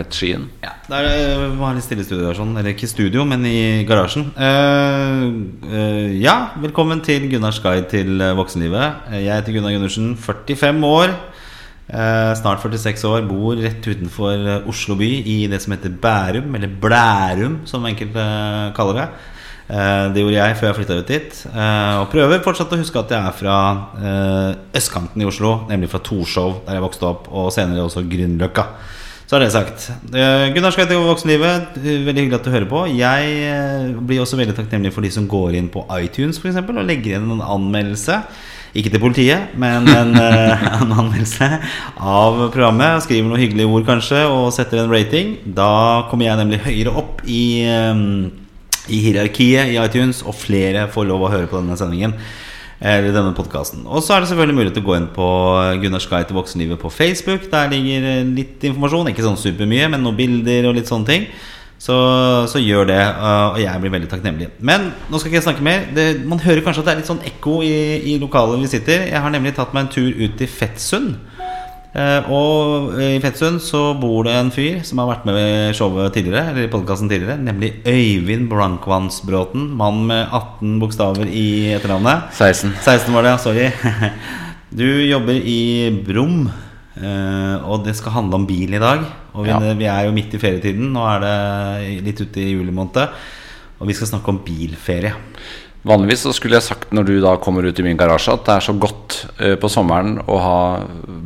het Skien. Ja, Der eh, var litt stille studio, sånn. eller ikke studio, men i garasjen. Uh, uh, ja, velkommen til Gunnars guide til eh, voksenlivet. Eh, Jeg heter Gunnar Gundersen, 45 år. Uh, snart 46 år. Bor rett utenfor eh, Oslo by, i det som heter Bærum, eller Blærum, som enkelte eh, kaller det. Eh, Det gjorde jeg før jeg flytta ut dit. Eh, Og prøver fortsatt å huske at jeg er fra eh, østkanten i Oslo, nemlig fra Torshov, der jeg vokste opp, og senere også Grünerløkka. Så er det sagt. Eh, Gunnar skal til voksenlivet. Eh, Veldig hyggelig at du hører på. Jeg eh, blir også veldig takknemlig for de som går inn på iTunes for eksempel, og legger igjen en anmeldelse. Ikke til politiet, men en, en anmeldelse av programmet. Skriver noen hyggelige ord, kanskje, og setter en rating. Da kommer jeg nemlig høyere opp i, i hierarkiet i iTunes, og flere får lov å høre på denne sendingen. Eller denne podcasten Og så er det selvfølgelig mulig til å gå inn på Gunnars guide til voksenlivet på Facebook. Der ligger eh, litt informasjon. Ikke sånn supermye, men noen bilder og litt sånne ting. Så, så gjør det, og jeg blir veldig takknemlig. Men nå skal ikke jeg snakke mer. Det, man hører kanskje at det er litt sånn ekko i, i lokalet vi sitter. Jeg har nemlig tatt meg en tur ut til Fettsund. Eh, og i Fettsund så bor det en fyr som har vært med i showet tidligere, eller i podkasten tidligere, nemlig Øyvind Blankvannsbråten. Mann med 18 bokstaver i etternavnet. 16. 16 var det, ja. Sorry. Du jobber i Brum, eh, og det skal handle om bil i dag. Og vi, Ja. vi er jo midt i ferietiden. Nå er det litt ute i juli måned. Og vi skal snakke om bilferie. Vanligvis så skulle jeg sagt når du da kommer ut i min garasje, at det er så godt uh, på sommeren å ha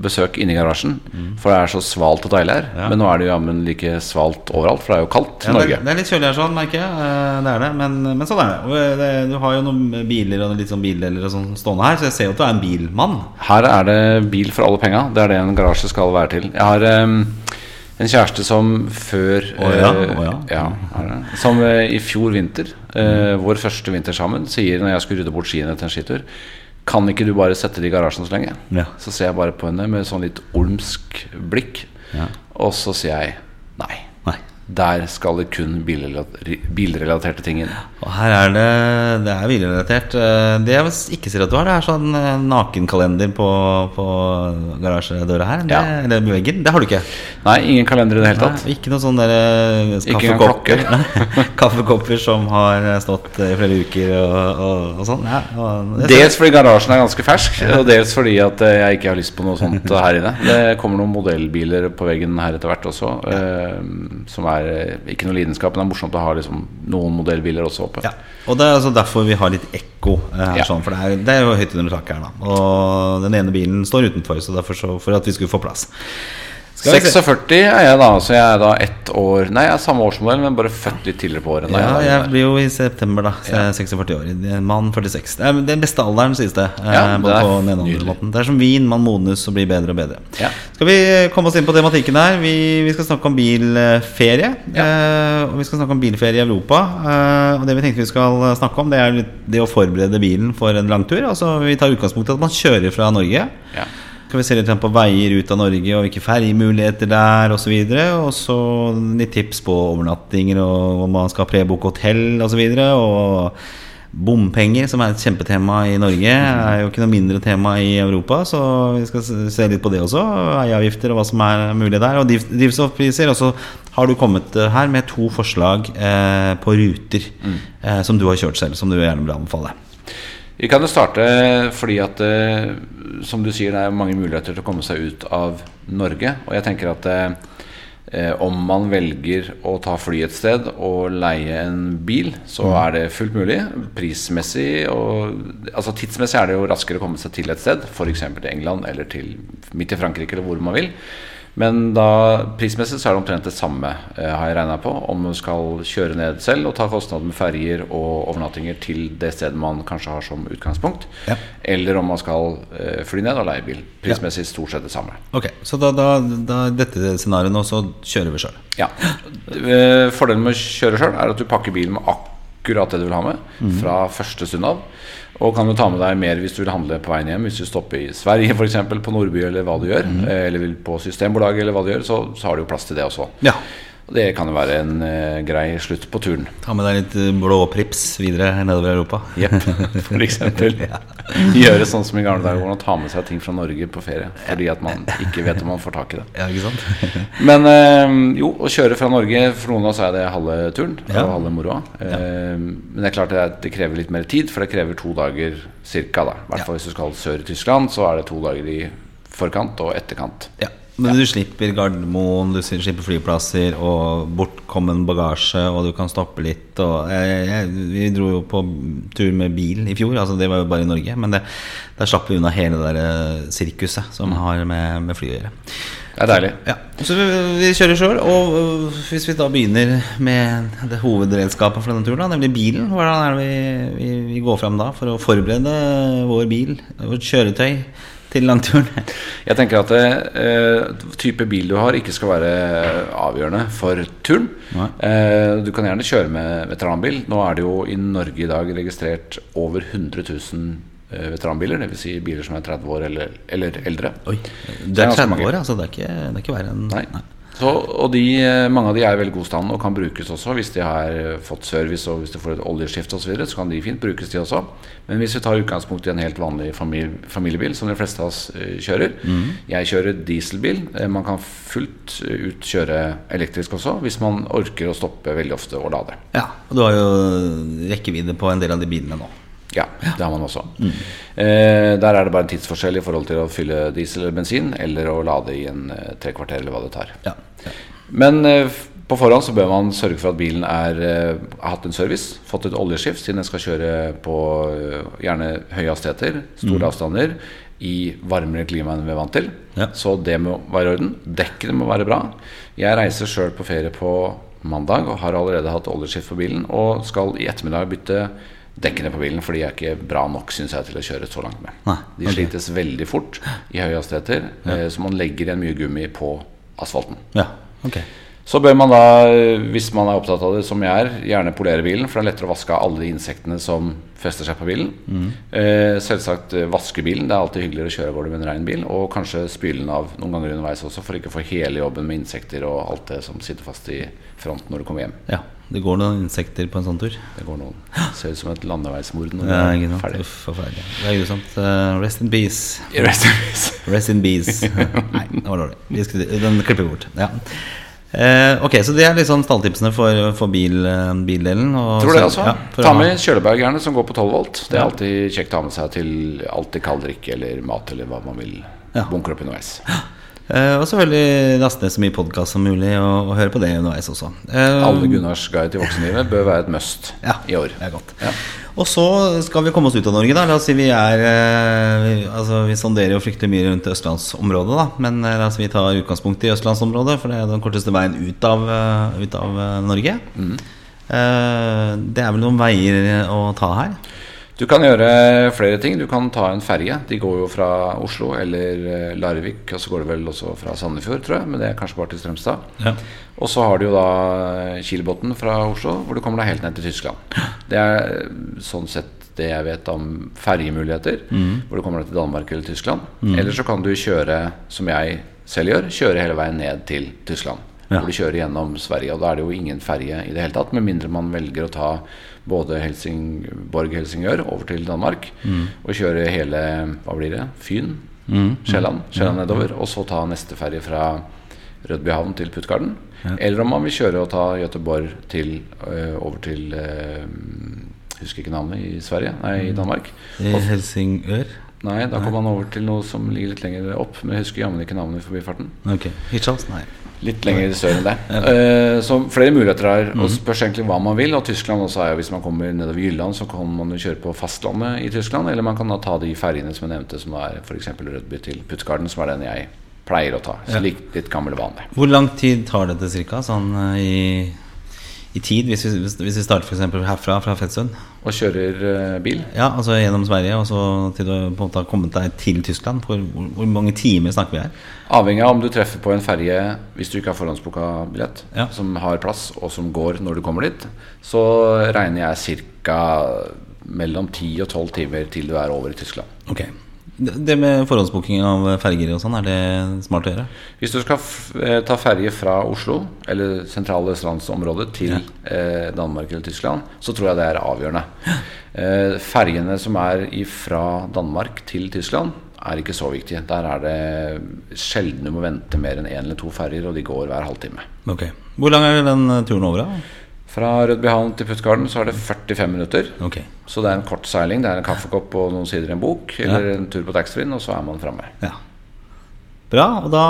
besøk inni garasjen. garasjen. For det er så svalt og deilig her. Mm. Ja. Men nå er det jammen like svalt overalt, for det er jo kaldt i Ja, Norge. det er litt kjølig her, sånn, merker jeg. Eh, Det er det, men, men sånn er det. Eh, det. Du har jo noen biler og litt sånn bildeler og sånn stående her, så jeg ser jo at du er en bilmann. Her er det bil for alle penga. Det er det en garasje skal være til. Jeg har em, en kjæreste som før oh, ja, Oh, ja. ja. Som eh, i fjor vinter, mm. vår første vinter sammen, sier når jeg skulle rydde bort skiene til en skitur Kan ikke du bare sette det i garasjen så lenge? Ja. Så ser jeg bare på henne med sånn litt olmsk blikk. Ja. Og så sier jeg nei. Der skal det kun bilrelaterte ting inn. Og her er det Det er bilrelatert. Eh, Det jeg ikke ser at du har, det er sånn eh, nakenkalender på, på garasjedøra her. Det, Ja. Eller på veggen. Det har du ikke. Nei, ingen kalender i det hele tatt. Nei, ikke sånn der eh, Ikke engang kaffekopper. kaffekopper som har stått i flere uker og, og, og sånn. Ja, og Dels fordi garasjen er ganske fersk, og dels fordi at jeg ikke har lyst på noe sånt her inne. Det kommer noen modellbiler på veggen her etter hvert også, som er eh, ikke noe lidenskap, men det er morsomt å ha liksom, noen modellbiler også oppe. Ja, og det er altså derfor vi har litt ekko eh, her, Ja. sånn, for det er, det er jo høyt under taket her, da. Og den ene bilen står utenfor, så derfor så, for at vi skulle få plass. Skal vi se. 46 er jeg da, så jeg er da ett år Nei, jeg er samme årsmodell, men bare født litt tidligere på året. Ja, jeg, jeg blir jo i september, da. Så jeg er 46 år. Mann 46. Det er den beste alderen, sies det. eh, Ja, det både er. Det er som vin. Man modnes og blir bedre og bedre. Ja. Skal vi komme oss inn på tematikken her? Vi, vi skal snakke om bilferie. Eh, og vi skal snakke om bilferie i Europa. Eh, og det vi tenkte vi skal snakke om, det er litt det å forberede bilen for en langtur. Altså, vi tar utgangspunkt i at man kjører fra Norge. Ja. Skal vi se litt på veier ut av Norge og hvilke ferjemuligheter der osv. Og så litt tips på overnattinger og om man skal prebooke hotell osv. Og bompenger, som er et kjempetema i Norge, er jo ikke noe mindre tema i Europa. Så vi skal se- litt på det også. Eieavgifter og hva som er mulig der. Og drivstoffpriser. Og så har du kommet eh, her med to forslag eh, på ruter eh, som du har kjørt selv, som du gjerne vil anbefale. Vi kan jo starte fordi at eh, som du sier, det er mange muligheter til å komme seg ut av Norge. Og jeg tenker at eh, eh, om man velger å ta fly et sted og leie en bil, så er det fullt mulig. Prismessig og altså tidsmessig er det jo raskere å komme seg til et sted, f.eks. til England eller til midt i Frankrike eller hvor man vil. Men da prismessig så er det omtrent det samme, eh, har jeg regna på. Om man skal kjøre ned selv og ta kostnader med ferjer og overnattinger til det stedet man kanskje har som utgangspunkt. Ja. Eller om man skal eh, fly ned og leie bil. Prismessig stort sett det samme. Ok, Så da, da, da dette scenarioet nå, så kjører vi sjøl. Ja. Eh, Fordelen med å kjøre sjøl er at du pakker bilen med akkurat det du vil ha med. Fra første stund av. Og kan du ta med deg mer hvis du vil handle på veien hjem. Hvis du stopper i Sverige eksempel, på Nordby eller hva du gjør. mm. Eller vil på Systembolaget eller hva du gjør, så, så har du jo plass til det også. Ja. Og det kan jo være en uh, grei slutt på turen. Ta med deg litt blåprips blå prips videre nedover Europa. Jepp, for eksempel. Gjøre sånn som i gamle dager, hvordan ta med seg ting fra Norge på ferie. Fordi at man ikke vet om man får tak i det. Ja, ikke sant? Men uh, jo, å kjøre fra Norge For noen av oss er det halve turen Ja. og halve moroa. Eh, men det er klart det, er- det krever litt mer tid, for det krever to dager cirka. Da. I hvert fall hvis du skal sør i Tyskland, så er det to dager i forkant og etterkant. Ja. Men du slipper Gardermoen, du slipper flyplasser og bortkommen bagasje, og du kan stoppe litt. Og jeg, jeg, vi dro jo på tur med bil i fjor, altså det var jo bare i Norge. Men det, der slapp vi unna hele det der eh, sirkuset som har med, med fly å gjøre. Det er deilig. Ja, så vi, vi kjører sjøl. Og øh, hvis vi da begynner med det hovedredskapet for denne turen, da, nemlig bilen, hvordan er det vi, vi, vi går fram da for å forberede vår bil, vårt kjøretøy, til langturen? Jeg tenker at eh, type bil du har, ikke skal være avgjørende for turen. Eh, du kan gjerne kjøre med veteranbil. Nå er det jo i Norge i dag registrert over 100 000 eh, veteranbiler. Dvs. Si biler som er 30 år eller, eller eldre. Oi, Det Du er er 30 år, altså. Det er ikke, det er ikke verre enn Nei. Så, og de, eh, mange av de er i veldig god stand og kan brukes også hvis de har eh, fått service og hvis de får et oljeskift osv. Så, videre, så kan de fint brukes, de også. Men hvis vi tar utgangspunkt i en helt vanlig familie, familiebil, som de fleste av oss kjører kjører Jeg kjører dieselbil. Eh, man kan fullt ut kjøre elektrisk også, hvis man orker å stoppe veldig ofte og lade. Ja, og du har jo rekkevidde på en del av de bilene nå. Ja, det har man også. Eh, der er det bare en tidsforskjell i forhold til å fylle diesel eller bensin, eller å lade i en eh, tre kvarter, eller hva det tar. Ja, ja. Men eh, på forhånd så bør man sørge for at bilen er, eh, har hatt en service, fått et oljeskift, siden den skal kjøre på eh, gjerne høye hastigheter, store avstander, i varmere klima enn vi er vant til. Ja. Så det må være i orden. Dekkene må være bra. Jeg reiser sjøl på ferie på mandag og har allerede hatt oljeskift på bilen, og skal i ettermiddag bytte dekkene på bilen, for de er ikke bra nok synes jeg, til å kjøre så langt med. Nei, De slites veldig fort i høye hastigheter, ja. så man legger igjen mye gummi på asfalten. ja. Ok. Så bør man da, hvis man er opptatt av det som jeg er, gjerne polere bilen. For det er lettere å vaske av alle de insektene som fester seg på bilen. Eh, selvsagt eh, vaske bilen. Det er alltid hyggeligere å kjøre av gårde med en rein bil. Og kanskje spyle den av noen ganger underveis også, for ikke å få hele jobben med insekter og alt det som sitter fast i fronten når du kommer hjem. Ja. Det går noen insekter på en sånn tur. Det går noen. Ser ut som et landeveismord Ja, det ikke er sant. ferdig. Uff, forferdelig. Det er grusomt. Uh, rest in peace. Rest in peace. Rest in bees. Nei, det var dårlig. Den klipper vi bort. Ja. Uh, ok, så det er liksom stalltipsene for, for bil, eh, bildelen. Og Tror det, altså. ja, Ta med kjølebergerne som går på 12 volt. Det er Ja. alltid kjekt å ha med seg til alltid kald drikke eller mat eller hva man vil Ja. bunkre opp underveis. Eh, og selvfølgelig laste ned så mye podkast som mulig, og, og høre på det underveis også. Uh, Alle Gunnars guide til voksenlivet bør være et must Ja, i år. det er godt. Ja. Og så skal vi komme oss ut av Norge, da. La oss si vi er eh, vi, Altså, vi sonderer jo fryktelig mye rundt østlandsområdet, da. Men la oss vi tar utgangspunkt i østlandsområdet, for det er den korteste veien ut av, ut av Norge. Uh, det er vel noen veier å ta her? Du kan gjøre flere ting. Du kan ta en ferge. De går jo fra Oslo eller eh, Larvik, og så går det vel også fra Sandefjord, tror jeg. Men det er kanskje bare til Strømstad. Ja. Og så har du jo da Kielbotn fra Oslo, hvor du kommer deg helt ned til Tyskland. Det er eh, sånn sett det jeg vet om ferjemuligheter, hvor du kommer deg til Danmark eller Tyskland. Eller så kan du kjøre, som jeg selv gjør, kjøre hele veien ned til Tyskland. Ja. Hvor du kjører gjennom Sverige, og da er det jo ingen ferge i det hele tatt, med mindre man velger å ta både Helsingborg-Helsingør over til Danmark, og kjøre hele, hva blir det, Fyn, Sjælland, Sjælland nedover, og så ta neste ferje fra Rødbyhavn til Puttgarden. Eller om man vil kjøre og ta Göteborg til, øh, over til øh, Husker ikke navnet i Sverige, nei, i Danmark. I Helsingør? nei, da kommer man over til noe som ligger litt lenger opp, men jeg husker jammen ikke navnet i forbifarten. Ok. Hirtshals? Nei. Litt lenger sør enn det. Uh, så flere muligheter her. Og spørs egentlig hva man vil. Og Tyskland også er jo, hvis man kommer nedover Jylland, så kan man jo kjøre på fastlandet i Tyskland. Eller man kan da ta de ferjene som jeg nevnte, som er f.eks. Rødby til Puttgarden, som er den jeg pleier å ta. Så litt, litt gammel vane. Hvor lang tid tar dette cirka, sånn eh, i, i tid, hvis vi, hvis, vi starter for eksempel herfra, fra Fettsund? Og kjører eh, bil. Ja, altså gjennom Sverige, og så til du på en måte har kommet deg til Tyskland. Hvor, hvor, mange timer snakker vi her? Avhengig av om du treffer på en ferge hvis du ikke har forhåndsbooka billett, Ja. som har plass, og som går når du kommer dit, så regner jeg ca. mellom 10 og 12 timer til du er over i Tyskland. Ok. Det med forhåndsbooking av ferger og sånn, er det smart å gjøre? Hvis du skal eh, ta ferge fra Oslo, eller sentrale østlandsområdet, til eh, Danmark eller Tyskland, så tror jeg det er avgjørende. Eh, fergene som er fra Danmark til Tyskland, er ikke så viktige. Der er det sjelden du må vente mer enn én eller to ferger, og de går hver halvtime. Ok. Hvor lang er den turen over, da? Fra Rødbyhavn til Puttgarden så er det 45 minutter. Okay. Så det er en kort seiling. Det er en kaffekopp og noen sider i en bok, eller en tur på taxfree-en, og så er man framme. Ja. Bra. Og da,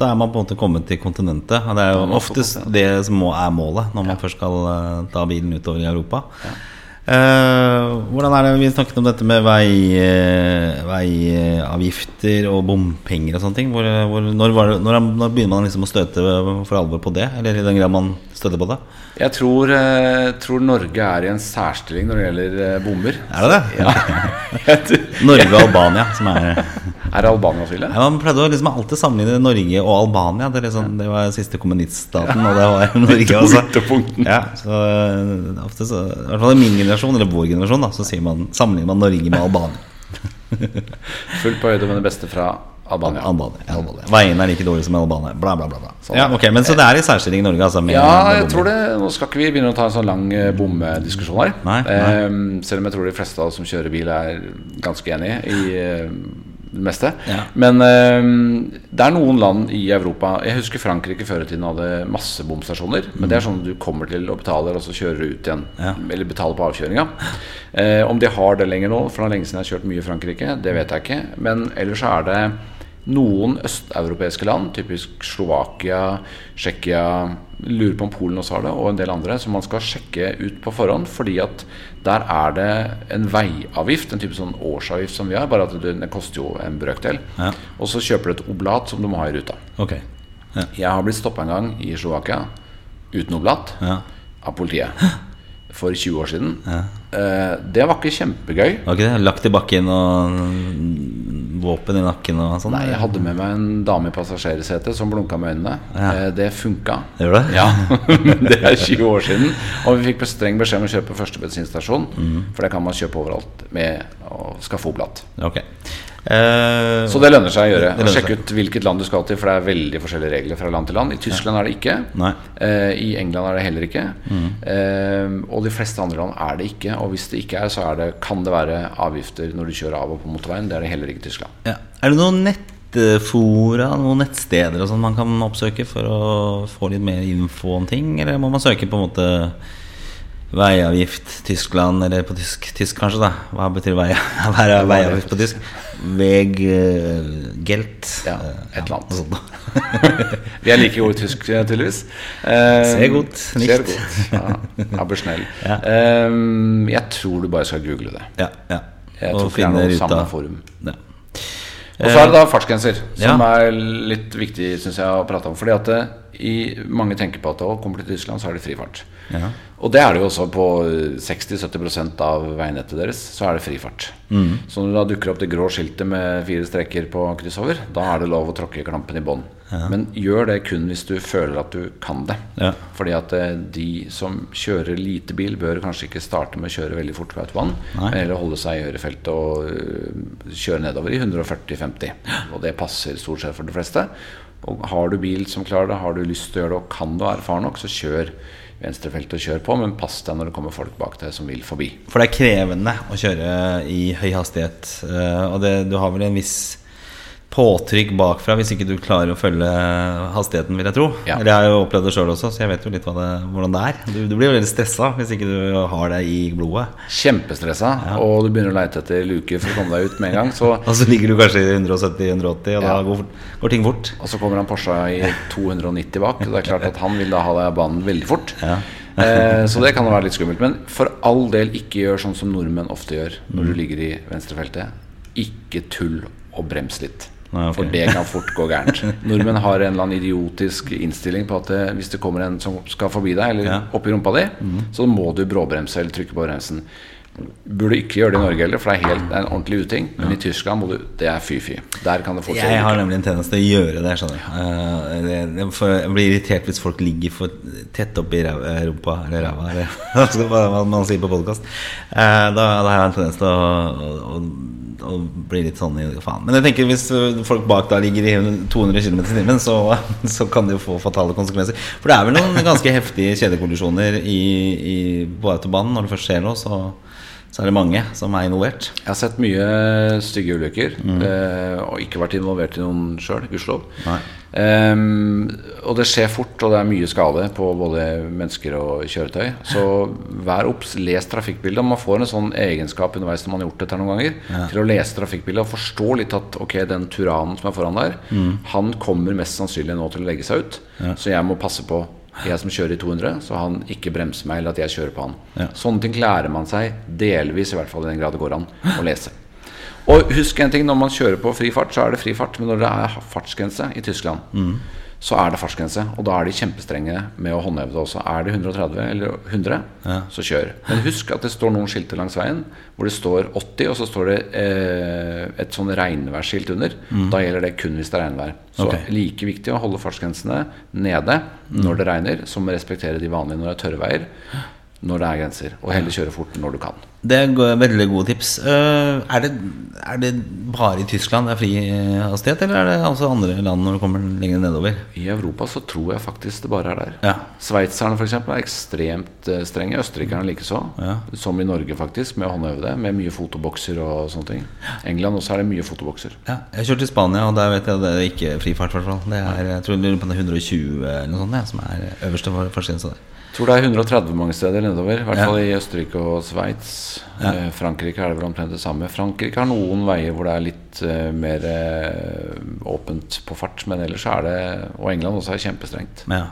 da er man på en måte kommet til kontinentet. Og det er jo oftest kontinentet. det som er målet når man først skal eh, ta bilen utover i Europa. Uh, hvordan er det Vi snakket om dette med vei, eh, veiavgifter og bompenger og sånne ting. Hvor, hvor, når, var det, når, når begynner man liksom å støte for alvor på det? Eller i den grad man støter på det? Jeg tror, eh, tror Norge er i en særstilling når det gjelder bomber. Er det det? Ja. Norge og Albania som er er det Albania til det? Ja, Man pleide å liksom alltid sammenligne Norge og Albania. Det, liksom, det var siste kommuniststaten, og det var Norge også. Ja, så øh, ofte så, I hvert fall i min generasjon, eller vår generasjon, da, så man, sammenligner man Norge med Albania. Fullt på høyde med det beste fra Albania. Albania, Albania. Veiene er like dårlige som Albania. Bla, bla, bla. bla. Sånn. Ja, okay, Men så det er i særstilling i Norge? Altså, Ja, jeg tror det. Nå skal ikke vi begynne å ta en sånn lang eh, bommediskusjon her. Nei, nei. Eh, selv om jeg tror de fleste av oss som kjører bil, er ganske enig i eh, det meste. Ja. Men eh, det er noen land i Europa Jeg husker Frankrike før i tiden hadde masse bomstasjoner. Men det er sånn at du kommer til og betaler, og så kjører du ut igjen. Ja. Eller betaler på avkjøringa. Eh, om de har det lenger nå, for det er lenge siden jeg har kjørt mye i Frankrike, det vet jeg ikke. Men ellers så er det noen østeuropeiske land, typisk Slovakia, Tsjekkia Lurer på om Polen også har det, og en del andre, som man skal sjekke ut på forhånd. Fordi at der er det en veiavgift, en type sånn årsavgift som vi har, bare at det, det koster jo en brøkdel. Ja. Og så kjøper du et oblat som du må ha i ruta. Okay. Ja. Jeg har blitt stoppa en gang i Slovakia uten oblat Ja. av politiet for 20 år siden. Eh, det var ikke kjempegøy. Det? Lagt i bakken og våpen i nakken og sånn? Nei, jeg hadde med meg en dame i passasjersetet som blunka med øynene. Ja. Eh, det funka. Det gjør det? Ja, det er 20 år siden. Og vi fikk streng beskjed om å kjøpe første bensinstasjon. Mm. For det kan man kjøpe overalt med å skaffe blatt. Okay. Uh, Så det lønner seg å gjøre. Sjekk ut hvilket land du skal til, for det er veldig forskjellige regler fra land til land. I Tyskland er det ikke. Eh, I England er det heller ikke. Mm. Uh, og de fleste andre land er det ikke. Og hvis det ikke er, så er det, kan det være avgifter når du kjører av og på motorveien. Det er det heller ikke i Tyskland. Ja. Er det noen nettfora, noen nettsteder og sånn man kan oppsøke for å få litt mer info om ting? Eller må man søke på en måte veiavgift Tyskland, eller på tysk, tysk kanskje, da? Hva betyr vei, hva er veiavgift på tysk? Veg eh, Gelt? Ja, eh, et eller annet. sånt. Vi er like gode i tysk, eh, tydeligvis. Eh, Ser godt. nicht. Ser godt. Ja, aber schnell. Ja. Eh, jeg tror du bare skal google det. ja, ja. Jeg Og tror ikke det er finne noe ruta. samme forum. Ja. Og så er det da fartsgrenser, som Ja. er litt viktig synes jeg å prate om. Fordi at i, mange tenker på at å, kommer til Tyskland, så er det fri fart. Ja. Og det er det jo også på eh, 60-70 av veinettet deres. Så er det frifart. Mm. Så når du da dukker opp det grå skiltet med fire streker på kryssover, da er det lov å tråkke klampen i bånn. Men gjør det kun hvis du føler at du kan det. Ja. Fordi at eh, de som kjører lite bil, bør kanskje ikke starte med å kjøre veldig fort på autobahn, men heller holde seg i ørefeltet og øh, kjøre nedover i 140-50. Og det passer stort sett for de fleste. Og har du bil som klarer det, har du lyst til å gjøre det og kan du og er erfaren nok, så kjør venstrefeltet og kjør på, men pass deg når det kommer folk bak deg som vil forbi. For det er krevende å kjøre i høy hastighet. eh, Og det, du har vel en viss påtrykk bakfra hvis ikke du klarer å følge hastigheten, vil jeg tro. Ja. Eller jeg har jo opplevd det sjøl også, så jeg vet jo litt det, hvordan det er. Du, du blir jo veldig stressa hvis ikke du har det i blodet. Kjempestressa, og du begynner å leite etter luker for å komme deg ut med en gang. Så, Og så ligger du kanskje i 170-180, og da går, går ting fort. og så kommer han Porsche i 290 bak. Og det er klart at han vil da ha deg av banen veldig fort. Ja. eh, så det kan være litt skummelt. Men for all del, ikke gjør sånn som nordmenn ofte gjør når Mm. du ligger i venstrefeltet. Ikke tull og brems litt. Nei, ok. For det kan fort gå gærent. Nordmenn har en eller annen idiotisk innstilling på at det, hvis det kommer en som skal forbi deg, eller Ja. Mm. oppi rumpa di, så må du bråbremse eller trykke på bremsen. Burde ikke gjøre det i Norge heller, for det er, helt, det er en ordentlig uting. Men i Tyskland må du Det er fy-fy. Der kan det fortsette. Jeg har nemlig en tendens til å gjøre det. skjønner du Eh, for Jeg blir irritert hvis folk ligger for tett oppi eh, rumpa eller ræva, eller hva man sier på podkast. Da, da har jeg en tendens til å, å, å og blir litt sånn i faen. Men jeg tenker hvis øh, folk bak da ligger i 200 km i timen, så, så kan det jo få fatale konsekvenser. For det er vel noen ganske heftige kjedekollisjoner i, i, på autobanen. Når det først skjer noe, så, så er det mange som er involvert. Jeg har sett mye stygge ulykker, eh, og ikke vært involvert i noen sjøl, gudskjelov. Ehm, og det skjer fort, og det er mye skade på både mennesker og kjøretøy. Så vær obs, les trafikkbildet. Man får en sånn egenskap underveis når man har gjort dette noen ganger, til å lese trafikkbildet og forstå litt at ok, den turanen som er foran der, han kommer mest sannsynlig nå til å legge seg ut, så jeg må passe på. Jeg som kjører i 200, så han ikke bremser meg, eller at jeg kjører på han. Ja. Sånne ting lærer man seg delvis, i hvert fall i den grad det går an, å lese. Og husk en ting, når man kjører på fri fart, så er det fri fart. Men når det er fartsgrense i Tyskland, så er det fartsgrense. Og da er de kjempestrenge med å håndheve det også. Er det 130 eller 100, så kjør. Men husk at det står noen skilter langs veien hvor det står 80, og så står det eh, et sånn regnværsskilt under. Da gjelder det kun hvis det er regnvær. Så okay. like viktig å holde fartsgrensene nede når det regner, som å respektere de vanlige når det er tørre veier. Når det er grenser. Og heller kjøre fort når du kan. Det er veldig gode tips. Eh, er, det, er det bare i Tyskland det er fri eh, hastighet, eller er det altså andre land når du kommer lenger nedover? I Europa så tror jeg faktisk det bare er der. Ja. Sveitserne eksempel er ekstremt eh, strenge. Østerrikerne likeså. Ja. Som i Norge, faktisk, med å håndøve det. Med mye fotobokser og sånne ting. England også er det mye fotobokser. Ja, jeg kjørte i Spania, og der vet jeg det er ikke frifart, i hvert fall. Det er, jeg tror det er 120 eller noe sånt, ja, som er øverste far- fartsgrense der. Tror det er 130 mange steder nedover. I hvert fall i Østerrike og Sveits. Eh, Frankrike er det vel omtrent det samme. Frankrike har noen veier hvor det er litt eh, mer eh, åpent på fart, men ellers er det Og England også er kjempestrengt. Ja.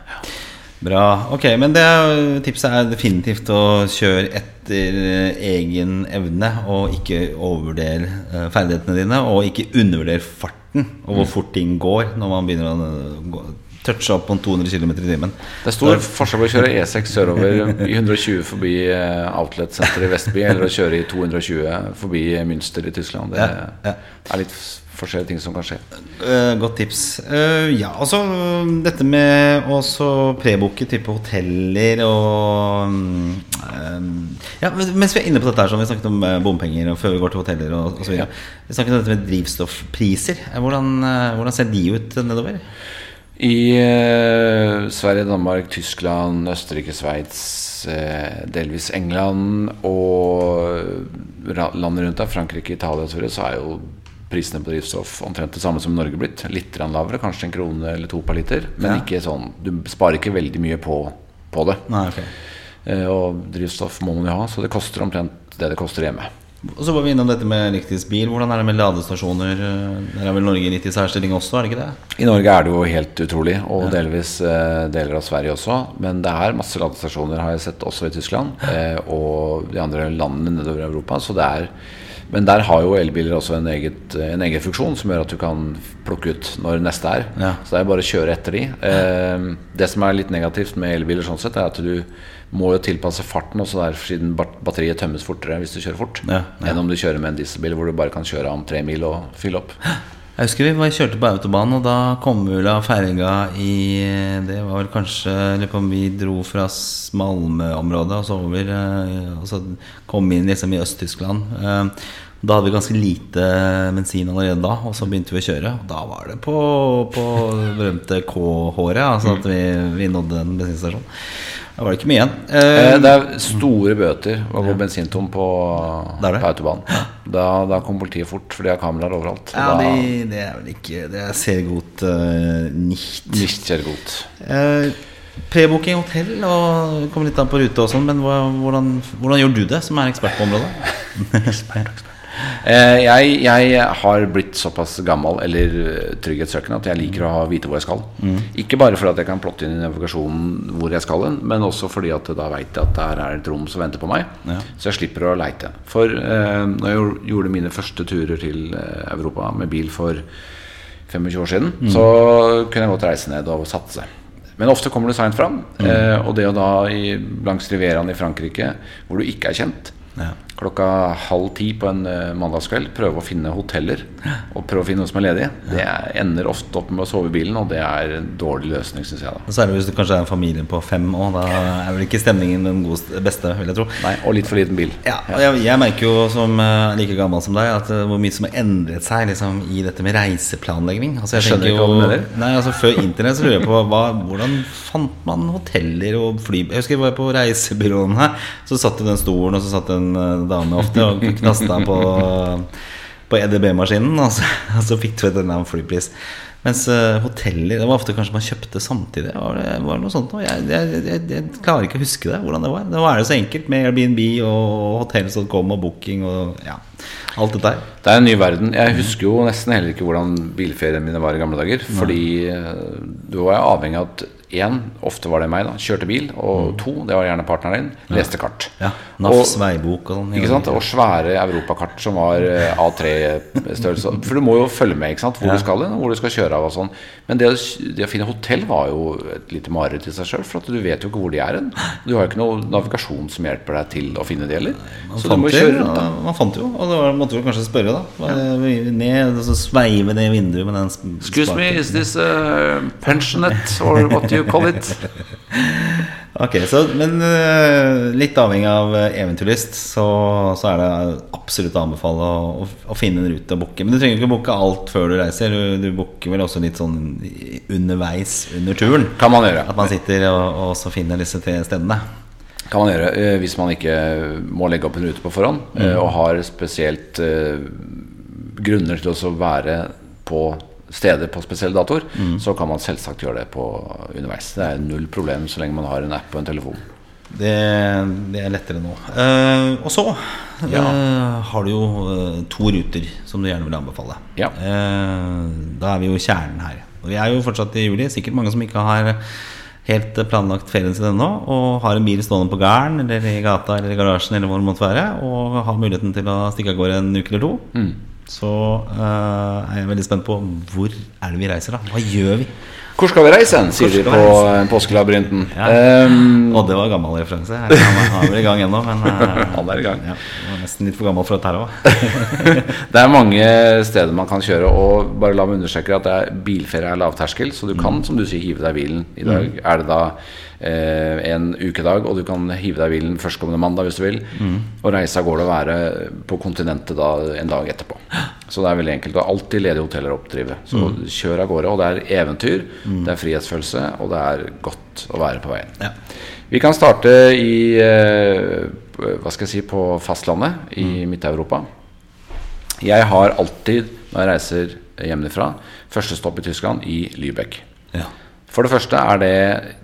Bra. Ok, men det er, tipset er definitivt å kjøre etter eh, egen evne, og ikke overvurdere eh, ferdighetene dine, og ikke undervurdere farten, og hvor fort ting går når man begynner å gå, touche opp på 200 km i timen. Det er stor forskjell på å kjøre E6 sørover i 120 forbi eh, Outlet-senteret i Vestby, eller å kjøre i 220 forbi Münster i Tyskland. Det Ja, ja. er litt forskjellige ting som kan skje. Uh, godt tips. Uh, ja, altså dette med å så prebooke type hoteller og eh, Ja, Mens vi er inne på dette her, sånn, vi snakket om bompenger og før vi går til hoteller og, osv. Vi snakket om dette med drivstoffpriser. Hvordan, hvordan ser de ut nedover? I eh, Sverige, Danmark, Tyskland, Østerrike, Sveits, eh, delvis England og landet rundt der, Frankrike, Italia osv., så, så er jo prisene på drivstoff omtrent det samme som i Norge blitt. Litt lavere, kanskje en krone eller to per liter. Men Ja. ikke sånn Du sparer ikke veldig mye på, på det. Nei, okay. Eh, og drivstoff må man jo ha, så det koster omtrent det det koster hjemme. Og så var vi innom dette med elektrisk bil. Hvordan er det med ladestasjoner? Der er vel Norge litt i særstilling også, er det ikke det? I Norge er det jo helt utrolig, og delvis eh, deler av Sverige også. Men det er masse ladestasjoner, har jeg sett, også i Tyskland eh, og de andre landene nedover i Europa. Så det er, men der har jo elbiler også en, eget, en egen funksjon som gjør at du kan plukke ut når neste er. Ja. Så det er bare å kjøre etter de. Eh, det som er litt negativt med elbiler, sånn sett er at du må jo tilpasse farten også der, siden batteriet tømmes fortere hvis du kjører fort, Ja, ja. enn om du kjører med en dieselbil hvor du bare kan kjøre om tre mil og fylle opp. Jeg husker vi var, kjørte på autobanen, og da kom vi vel av ferga i Det var vel kanskje jeg lurer på om vi dro fra Malmö-området og så over eh, Og så kom vi inn liksom i Øst-Tyskland. Eh, Da hadde vi ganske lite bensin allerede da, og så begynte vi å kjøre. Og da var det på, på berømte K-håret, altså at vi, vi nådde en bensinstasjon. Da var det ikke mye igjen. Eh, Eh, Det er store bøter å gå bensintom på, Det er det. på autobanen. Da, da kom politiet fort, for de har kameraer overalt. ja, da, de, det er vel ikke Det ser godt uh, nicht. Nicht sehr gut. Eh, Prebooking hotell og kommer litt an på rute og sånn, men hva, hvordan, hvordan gjør du det, som er ekspert på området? Eh, jeg, jeg har blitt såpass gammel eller eh, trygghetssøkende at jeg liker å vite hvor jeg skal. Ikke bare fordi at jeg kan plotte inn i navigasjonen hvor jeg skal hen, men også fordi at da veit jeg at der er et rom som venter på meg. Ja. Så jeg slipper å leite. For eh, når jeg gjorde- mine første turer til eh, Europa med bil for 25 år siden, så kunne jeg godt reise ned og satse. Men ofte kommer du seint fram. Eh, og det å da i, langs Rivieraen i Frankrike, hvor du ikke er kjent, Ja. Klokka halv ti på en eh, mandagskveld prøve å finne hoteller og prøve å finne noe som er ledig. Det er- ender ofte opp med å sove i bilen, og det er en dårlig løsning, syns jeg. da Særlig så er det hvis du kanskje er en familie på fem òg. Da er vel ikke stemningen den gode, beste, vil jeg tro. Nei, Og litt for liten bil. Ja, og jeg, jeg merker jo som eh, like gammel som deg, at eh, hvor mye som har endret seg liksom, i dette med reiseplanlegging. Altså, jeg Skjønner ikke hva du mener. Nei, altså Før internett så lurer jeg på hva, hvordan fant man hoteller og fly... Jeg husker jeg var på reisebyråene her. Så satt det den stolen, og så satt en eh, dame ofte og knasta på, på EDB-maskinen, og, så- og så fikk du et annet flypris. Mens eh, hoteller Det var ofte kanskje man kjøpte samtidig. Var det, var noe sånt? Jeg, jeg, jeg, jeg klarer ikke å huske det, hvordan det var. Det var det så enkelt med Airbnb og hotell.com og booking og ja, alt dette her. Det er en ny verden. Jeg husker jo nesten heller ikke hvordan bilferiene mine var i gamle dager. Fordi eh, du var avhengig av at én, ofte var det meg, da, kjørte bil. Og to, det var gjerne partneren din, leste kart. Mm. Ja, NAFs veibok og sånn. Og svære europakart som var eh, A3-størrelse. For du må jo følge med ikke sant? hvor Ja. du skal hen, og hvor du skal kjøre av. og sånn Men det, det å finne hotell var jo et lite mareritt i seg sjøl. For at du vet jo ikke hvor de er hen. Du har jo ikke noe navigasjon som hjelper deg til å finne de heller. Så du må kjøre rundt. da man fant jo, og det var, måtte du kanskje spørre, da. Ned, og så sveive ned vinduet med den sparken Excuse me, is this uh, pensionate, or what do you call it? Ok, så, Men øh, litt avhengig av øh, eventyrlyst, så, så er det absolutt å anbefale å, å, å finne en rute å booke. Men du trenger ikke booke alt før du reiser. Du, du booker vel også litt sånn underveis under turen. Kan man gjøre. At man sitter og, og så finner disse tre stedene. Kan man gjøre eh, hvis man ikke må legge opp en rute på forhånd mm. og har spesielt eh, grunner til å være på steder på spesielle datoer, så kan man selvsagt gjøre det på underveis. Det er null problem så lenge man har en app og en telefon. Det, det er lettere nå. Eh, og så Ja. eh, har du jo eh, to ruter som du gjerne vil anbefale. Ja. Eh, da er vi jo kjernen her. Og vi er jo fortsatt i juli. Sikkert mange som ikke har helt planlagt ferien sin ennå, og har en bil stående på gården eller i gata eller i garasjen eller hvor det måtte være, og har muligheten til å stikke av gårde en uke eller to. Mm. Så eh, er jeg veldig spent på hvor er det vi reiser, da? Hva gjør vi? Hvor skal vi reise hen, sier de på eh, påskelabyrinten. Ja. Um, Og det var gammel referanse. Er han er vel i gang ennå, men eh, Han er i gang. Ja, nesten litt for gammel for dette her òg. Det er mange steder man kan kjøre, og bare la meg understreke at det er bilferie er lavterskel, så du kan, som du sier, hive deg i bilen. I dag er det da eh, en ukedag, og du kan hive deg i bilen førstkommende mandag hvis du vil. Og reise av gårde og være på kontinentet da en dag etterpå. Så det er veldig enkelt. Er alltid ledige hoteller å oppdrive. Så kjør av gårde. Og det er eventyr, det er frihetsfølelse, og det er godt å være på veien. Ja. Vi kan starte i eh, Hva skal jeg si på fastlandet i Midt-Europa. Jeg har alltid, når jeg reiser hjemmefra, første stopp i Tyskland i Lübeck. Ja. For det første er det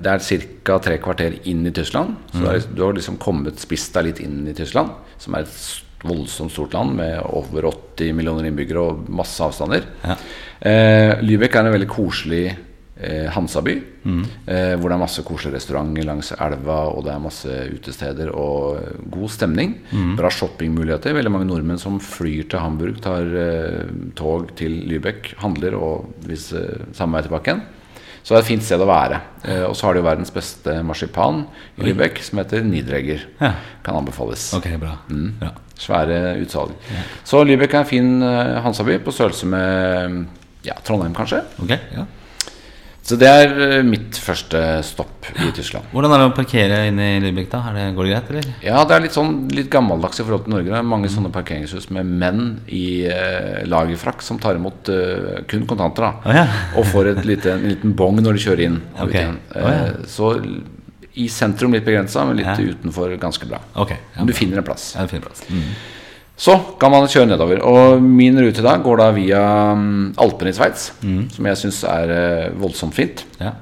Det er ca. tre kvarter inn i Tyskland. Så det er, du har liksom kommet spist deg litt inn i Tyskland, som er et s- voldsomt stort land med over 80 millioner innbyggere og masse avstander. Ja. Eh, Lübeck er en veldig koselig eh, Hansaby. Eh, hvor det er masse koselige restauranter langs elva, og det er masse utesteder og god stemning. Bra shoppingmuligheter. Veldig mange nordmenn som flyr til Hamburg, tar eh, tog til Lübeck, handler og hvis, eh, samme vei tilbake igjen. Så det er et fint sted å være. Eh, og så har de verdens beste marsipan i Lübeck, som heter Niedreger. Ja. Kan anbefales. Ok, bra. Bra. Svære utsalg. Så Lübeck er en fin uh, Hansaby, på størrelse med ja, Trondheim, kanskje. Ok, ja. Så det er eh, mitt første stopp i Tyskland. Hvordan er det å parkere inne i Lübeck, da? Det, går det greit, eller? Ja, det er litt sånn litt gammeldags i forhold til Norge. Det er mange sånne parkeringshus med menn i eh, lagerfrakk som tar imot eh, kun kontanter. da Oh, ja. Og får lite, en liten bong når de kjører inn. Okay. Igjen. Å, ja. Eh, Så i sentrum litt begrensa, men litt Ja. utenfor ganske bra. Okay, Ja, Men du finner en plass. Ja, du finner plass. Mm. Så kan man kjøre nedover. Og min rute da går da via mm, Alpene i Sveits, som jeg syns er eh, voldsomt fint. Ja.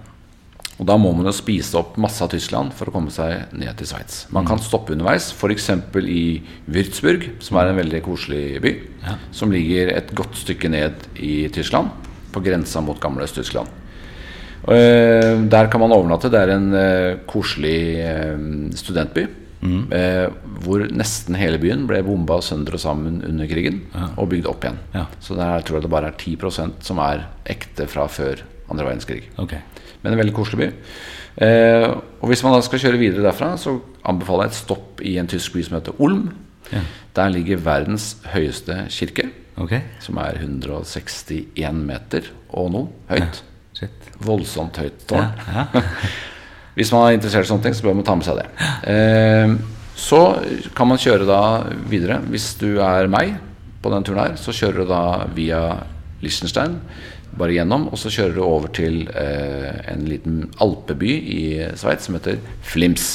Og da må man jo spise opp masse av Tyskland for å komme seg ned til Sveits. Man kan stoppe underveis, f.eks. i Würzburg, som er en veldig koselig by. Ja. Som ligger et godt stykke ned i Tyskland, på grensa mot gamle Øst-Tyskland. Eh, Der kan man overnatte. Det er en eh, koselig studentby. Eh, hvor nesten hele byen ble bomba sønder og sammen under krigen og bygd opp igjen. Ja. Så der tror jeg det bare er 10% som er ekte fra før andre verdenskrig. Okay. Men en veldig koselig by. Eh, og hvis man da skal kjøre videre derfra, så anbefaler jeg et stopp i en tysk by som heter Olm. Der ligger verdens høyeste kirke, okay. som er 161 meter og noe høyt. Voldsomt høyt tårn. Hvis man er interessert i sånne ting, så bør man ta med seg det. Eh, så kan man kjøre da videre. Hvis du er meg på den turen her, så kjører du da via Liechtenstein, bare gjennom, og så kjører du over til eh, en liten alpeby i Sveits som heter Flims.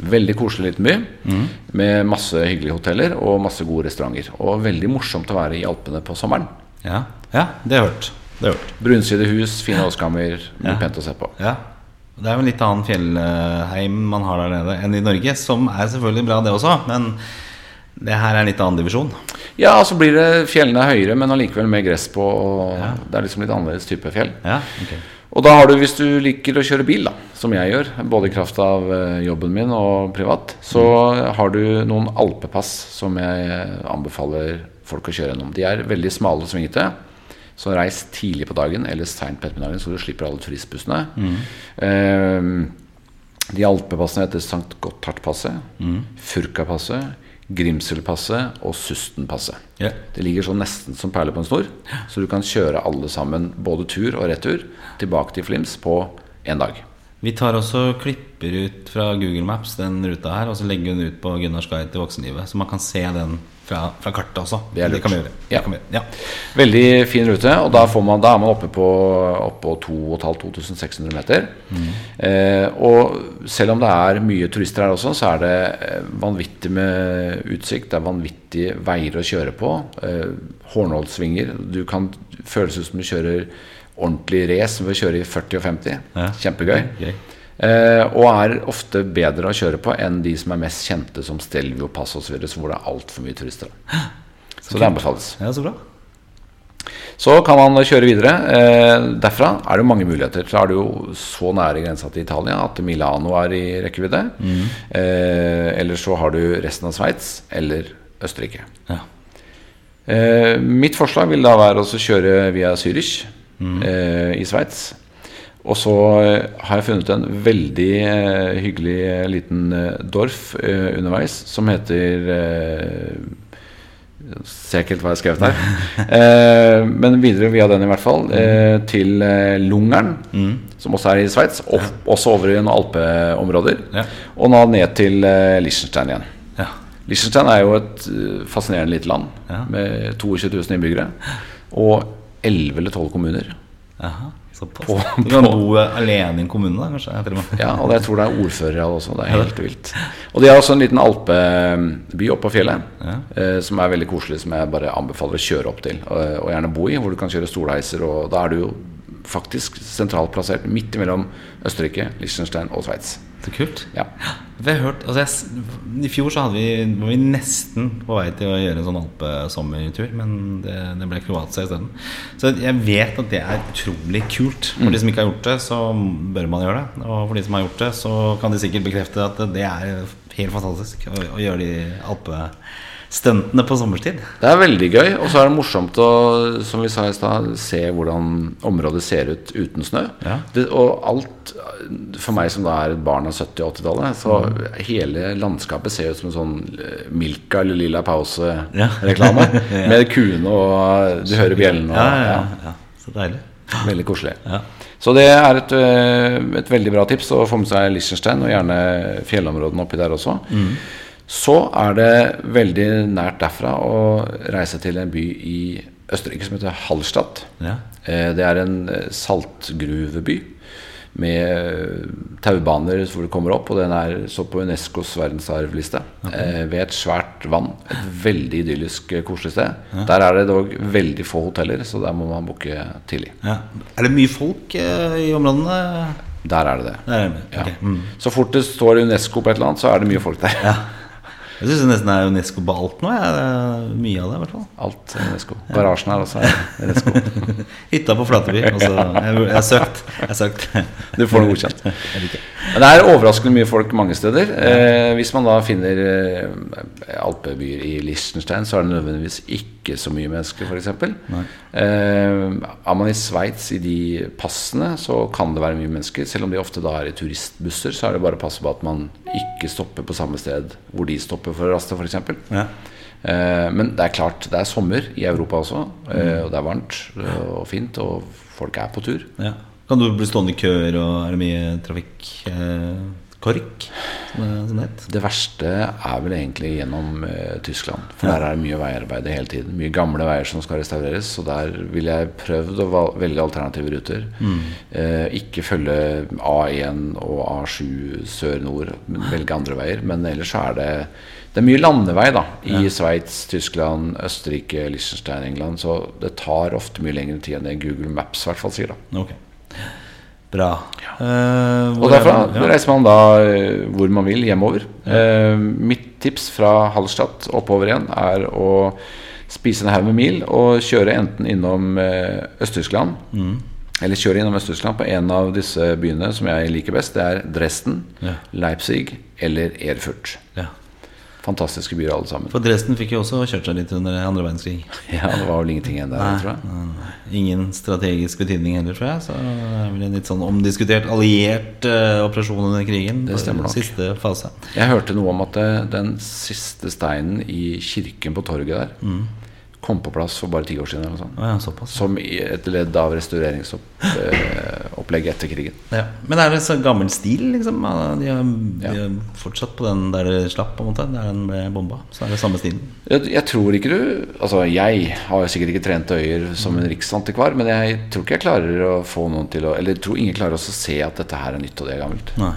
Veldig koselig liten by med masse hyggelige hoteller og masse gode restauranter. Og veldig morsomt å være i Alpene på sommeren. ja. Ja, det har jeg hørt. Hørt. Brunside hus, fine åskammer, mye Ja. pent å se på. Ja. Det er jo en litt annen fjellheim man har der nede enn i Norge, som er selvfølgelig bra, det også, men det her er en litt annen divisjon. Ja, så blir det fjellene er høyere, men allikevel mer gress på. Og Det er liksom litt annerledes type fjell. Ja, okay. Og da har du, hvis du liker å kjøre bil, da, som jeg gjør, både i kraft av eh, jobben min og privat, så har du noen alpepass som jeg anbefaler folk å kjøre gjennom. De er veldig smale og svingete. Så reis tidlig på dagen eller seint på ettermiddagen, så du slipper alle turistbussene. Eh, de alpepassene heter St. Gotthardpasset, Furkapasset, Grimselpasset og Sustenpasset. Yeah. Det ligger så nesten som perler på en snor, så du kan kjøre alle sammen, både tur og retur, tilbake til Flims på én dag. Vi tar også klipper ut fra Google Maps den ruta her, og så legger hun ut på Gunnars guide til voksenlivet, så man kan se den fra, fra kartet også. Det lurt. kan vi gjøre. Ja. Kan vi gjøre. Ja. Veldig fin rute, og da, får man, da er man oppe på, oppe på 2500-2600 meter. Eh, og selv om det er mye turister her også, så er det eh, vanvittig med utsikt. Det er vanvittige veier å kjøre på. Eh, Hornholdsvinger. Du kan føles ut som du kjører ordentlig race ved å kjøre i 40 og 50. Ja. Kjempegøy. Gøy. Eh, og er ofte bedre å kjøre på enn de som er mest kjente, som Stelvio Pass osv., hvor det er altfor mye turister. Så det anbefales. Ja, så bra. Så kan man kjøre videre. Eh, derfra er det mange muligheter. Så er det jo så nære grensa til Italia at Milano er i rekkevidde. Eh, eller så har du resten av Sveits eller Østerrike. Ja. Eh, mitt forslag vil da være å kjøre via Zürich eh, i Sveits. Og så eh, har jeg funnet en veldig eh, hyggelig eh, liten Dorf underveis som heter jeg Ser ikke helt hva jeg har skrevet her. eh, men videre via den, i hvert fall. Eh, til Lungern, som også er i Sveits. og Også over i noen alpeområder. Ja. Og nå ned til Liechtenstein igjen. Ja. Liechtenstein er jo et fascinerende lite land Ja. med 22 000 innbyggere. Og 11 eller 12 kommuner. Jaha, såpass. På- du kan bo alene i en kommune, da, kanskje? Ja, og jeg tror det er ordfører av det også. Det er helt vilt. Og de har også en liten alpeby oppe på fjellet, Ja. eh, som er veldig koselig, som jeg bare anbefaler å kjøre opp til. Og, og gjerne bo i, hvor du kan kjøre stolheiser. Og da er du jo faktisk sentralt plassert midt mellom Østerrike, Liechtenstein og Sveits. Så kult. Ja. Vi har hørt, altså jeg, I fjor så vi, var vi nesten på vei til å gjøre en sånn alpesommertur, men det, det ble Kroatia isteden. Så jeg vet at det er utrolig kult. For de som ikke har gjort det, så bør man gjøre det. Og for de som har gjort det, så kan de sikkert bekrefte at det er helt fantastisk å, å gjøre de alpestuntene på sommerstid. Det er veldig gøy, og så er det morsomt å som vi sa i sted, se hvordan området ser ut uten snø. Ja. Det, og alt For meg som da er et barn av 70- og 80-tallet, så hele landskapet ser ut som en sånn eh, Milka eller Lilla Pause-reklame. Ja. Med kuene, og du hører bjellene. Og, Ja, ja, ja. Så deilig. Veldig koselig. Ja. Så det er et, øh, et veldig bra tips å få med seg Liechtenstein, og gjerne fjellområdene oppi der også. Så er det veldig nært derfra å reise til en by i Østerrike som heter Hallstatt. Ja. Eh, Det er en eh, saltgruveby med eh, taubaner hvor du kommer opp, og den er så på Unescos verdensarvliste. Okay. Ved et svært vann. Et veldig idyllisk, koselig sted. Der er det dog veldig få hoteller, så der må man booke tidlig. Ja. Er det mye folk eh, i områdene? Der er det det. Er det Okay. Ja. Mm. Så fort det står Unesco på et eller annet, så er det mye folk der. Ja. Jeg syns det er Unesco på alt nå. Ja. Mye av det, i hvert fall. Alt er Unesco. Garasjen her også er Unesco. Hytta på Flateby. Altså, jeg, jeg har søkt. Jeg har søkt. Du får det godkjent. Det er overraskende mye folk mange steder. Eh, hvis man da finner eh, alpebyer i Liechtenstein, så er det nødvendigvis ikke ikke så mye mennesker, f.eks. Eh, er man i Sveits i de passene, så kan det være mye mennesker. Selv om de ofte da er i turistbusser, så er det bare å passe på at man ikke stopper på samme sted hvor de stopper for å raste, f.eks. Ja. Eh, men det er klart, det er sommer i Europa også, eh, og det er varmt og fint, og folk er på tur. Ja. Kan du bli stående i køer, og er det mye trafikk? Eh, kork, som det, som det het? Det verste er vel egentlig gjennom uh, Tyskland. For der er det mye veiarbeid hele tiden. Mye gamle veier som skal restaureres. Så der ville jeg prøvd å velge alternative ruter. Eh, ikke følge A1 og A7 sør-nord, men velge andre veier. Men ellers så er det det er mye landevei da i Sveits, Tyskland, Østerrike, Liechtenstein, England. Så det tar ofte mye lengre tid enn det Google Maps i hvert fall sier. da Ok. Bra. Ja. Uh, Og derfra er man? reiser man da eh, hvor man vil hjemover. Uh, mitt tips fra Hallstatt oppover igjen er å spise en haug med mil og kjøre enten innom uh, Øst-Tyskland Eller kjøre innom Øst-Tyskland på en av disse byene som jeg liker best. Det er Dresden, Ja. Leipzig eller Erfurt. Ja. Fantastiske byer alle sammen. For Dresden fikk jo også kjørt seg litt under andre verdenskrig. Ja, Det var vel ingenting igjen der, tror jeg. Ingen strategisk betydning heller, tror jeg. Så det er vel en litt sånn omdiskutert alliert uh, operasjon under krigen. Det stemmer nok. Siste fase. Jeg hørte noe om at det, den siste steinen i kirken på torget der kom på plass for bare ti år siden. Ja. Som et ledd av restaureringsopplegget etter krigen. Ja. Men er det så gammel stil, liksom? De er, de er fortsatt på den der det slapp, på en måte? Der den ble bomba? Så er det samme stilen? Jeg, jeg tror ikke du Altså, jeg har sikkert ikke trent øyer som en riksantikvar, men jeg tror ikke jeg klarer å få noen til å Eller jeg tror ingen klarer å se at dette her er nytt og det er gammelt. Nei.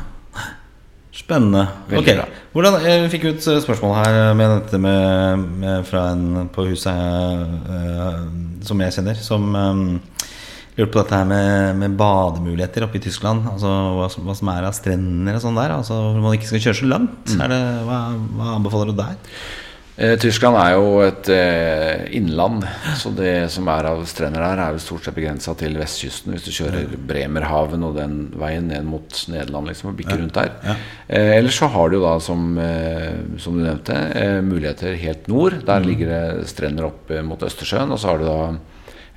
Spennende. Veldig Ok, bra. hvordan, Jeg fikk ut et spørsmål her med dette med, med, fra en på huset eh, som jeg kjenner, som eh, lurte på dette her med, med bademuligheter oppe i Tyskland. Altså hva, som- hva som er av strender og sånn der. Altså Hvor man ikke skal kjøre så langt. Mm. Det, hva, hva anbefaler du der? Eh, Tyskland er jo et eh, innland, så det som er av strender her, er jo stort sett begrensa til vestkysten. Hvis du kjører Bremerhaven og den veien ned mot Nederland liksom, og bikker rundt der. Ja. Eh, ellers så har du jo da, som, eh, som du nevnte, eh, muligheter helt nord. Der Mm. ligger det strender opp mot Østersjøen. Og så har du da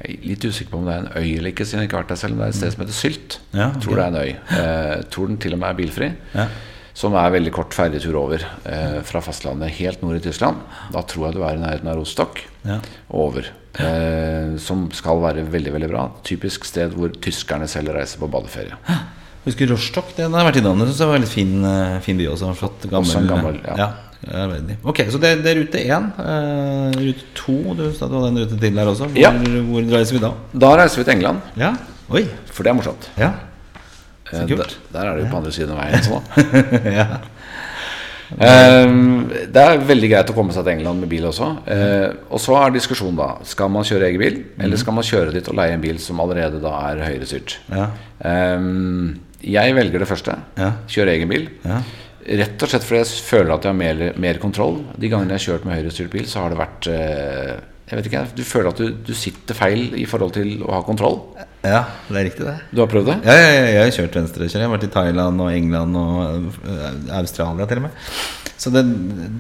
jeg er litt usikker på om det er en øy eller ikke, siden jeg ikke har vært der selv. Men det er et sted som heter Sylt. Ja, okay. tror det er en øy. Eh, tror den til og med er bilfri. Ja. Som er veldig kort ferjetur over eh, fra fastlandet helt nord i Tyskland. Da tror jeg du er i nærheten av Rostock Ja. over. Eh, som skal være veldig veldig bra. Typisk sted hvor tyskerne selv reiser på badeferie. Husker Rostock? Den har jeg vært innom. Det jeg var en fin, eh, fin by også. Flott, gammel, Også gammel, ja. ja. Ok, så det, det er rute én. Uh, rute to Du sa du hadde en rute til der også. Hvor, Ja. hvor reiser vi da? Da reiser vi til England, Ja. For det er morsomt. Ja. Eh, kult. der, der er det jo på andre siden av veien. Sånn, ja. Eh, det er veldig greit å komme seg til England med bil også. Uh, og så er diskusjonen da Skal man kjøre egen bil, eller skal man kjøre dit og leie en bil som allerede da er høyrestyrt? Ja. Eh, jeg velger det første. Ja. Kjøre egen bil. Ja. Rett og slett fordi jeg føler at jeg har mer, mer kontroll. De gangene jeg har kjørt med høyrestyrt bil, så har det vært uh, Jeg vet ikke, Du føler at du, du sitter feil i forhold til å ha kontroll. Ja, det er riktig, det. Du har prøvd det? Ja, ja, ja, jeg har kjørt venstrekjøring. Jeg har vært i Thailand og England og øh, Australia til og med. Så det,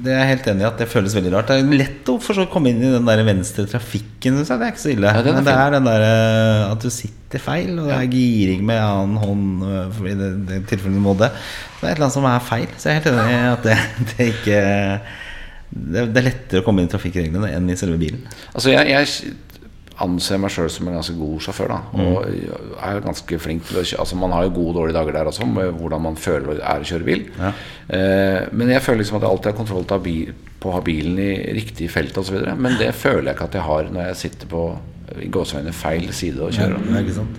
det er jeg helt enig i at det føles veldig rart. Det er lett å for så komme inn i den der venstre trafikken. synes jeg. Det er ikke så ille. Ja, Men det er den der øh, at du sitter feil, og det er giring med annen hånd øh, I det, det tilfellet du må det. Det er et eller annet som er feil. Så jeg er helt enig i at det, det ikke det er lettere å komme inn i trafikkreglene enn i selve bilen. Altså jeg, jeg anser meg sjøl som en ganske god sjåfør. da Og er ganske flink til å kjøre Altså Man har jo gode og dårlige dager der også, med hvordan man føler det er å kjøre bil. Ja. Eh, men jeg føler liksom at jeg alltid har kontroll på å ha bilen i riktig felt osv. Men det føler jeg ikke at jeg har når jeg sitter på i gåseøyne feil side og kjører. Ja, ikke sant